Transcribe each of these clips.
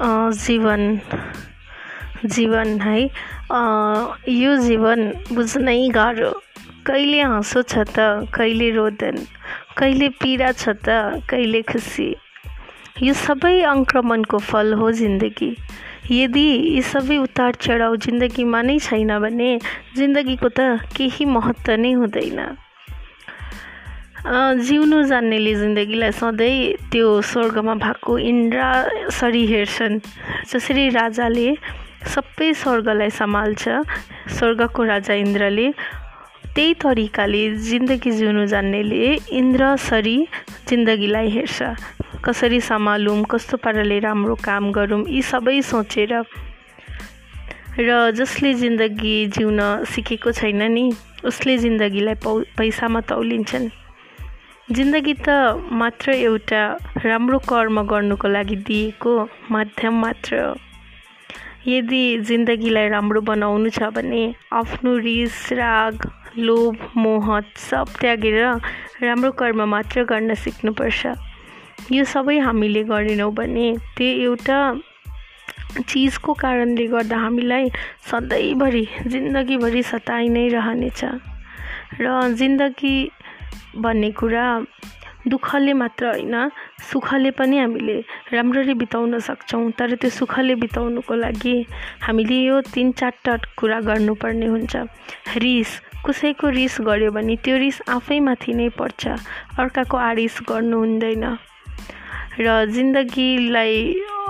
जीवन जीवन है। यो जीवन बुझ्नै गाह्रो। कहिले हाँसो छ त कहिले रोदन कहिले पीडा छ त कहिले खुसी। यो सबै अङ्क्रमणको फल हो जिन्दगी। यदि यी सबै उतार चढाउ जिन्दगीमा नै छैन भने जिन्दगीको त केही महत्त्व नै हुँदैन। जिउनु जान्नेले जिन्दगीलाई सधैँ त्यो स्वर्गमा भएको इन्द्रसरी हेर्छन्। जसरी राजाले सबै स्वर्गलाई सम्हाल्छ स्वर्गको राजा इन्द्रले त्यही तरिकाले जिन्दगी जिउनु जान्नेले इन्द्रसरी जिन्दगीलाई हेर्छ। कसरी सम्हालौँ कस्तो पाराले राम्रो काम गरौँ यी सबै सोचेर र जसले जिन्दगी जिउन सिकेको छैन नि उसले जिन्दगीलाई पौ पैसामा तौलिन्छन्। जिन्दगी त मात्र एउटा राम्रो कर्म गर्नुको लागि दिएको माध्यम मात्र हो। यदि जिन्दगीलाई राम्रो बनाउनु छ भने आफ्नो रिस राग लोभ मोह सब त्यागेर राम्रो कर्म मात्र गर्न सिक्नुपर्छ। यो सबै हामीले गरेनौँ भने त्यो एउटा चिजको कारणले गर्दा हामीलाई सधैँभरि जिन्दगीभरि सताइ नै रहनेछ। र जिन्दगी भन्ने कुरा दुःखले मात्र होइन सुखले पनि हामीले राम्ररी बिताउन सक्छौँ। तर त्यो सुखले बिताउनुको लागि हामीले यो तिन चारवटा कुरा गर्नुपर्ने हुन्छ। रिस कसैको रिस गर्यो भने त्यो रिस आफैमाथि नै पर्छ अर्काको आरिस गर्नु हुँदैन। र जिन्दगीलाई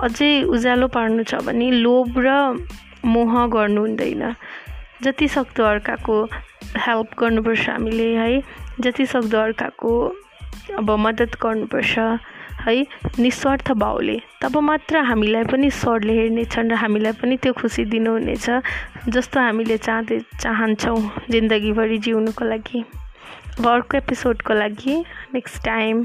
अझै उज्यालो पार्नु छ भने लोभ र मोह गर्नु हुँदैन। जति सक्दो अर्काको हेल्प गर्नुपर्छ हामीले है। जति सक्दो अर्काको अब मद्दत गर्नुपर्छ है। निस्वार्थ भावले तब मात्र हामीलाई पनि स्वरले हेर्नेछन् र हामीलाई पनि त्यो खुसी दिनुहुनेछ जस्तो हामीले चाहँदै चाहन्छौँ जिन्दगीभरि जिउनुको लागि। अब अर्को एपिसोडको लागि नेक्स्ट टाइम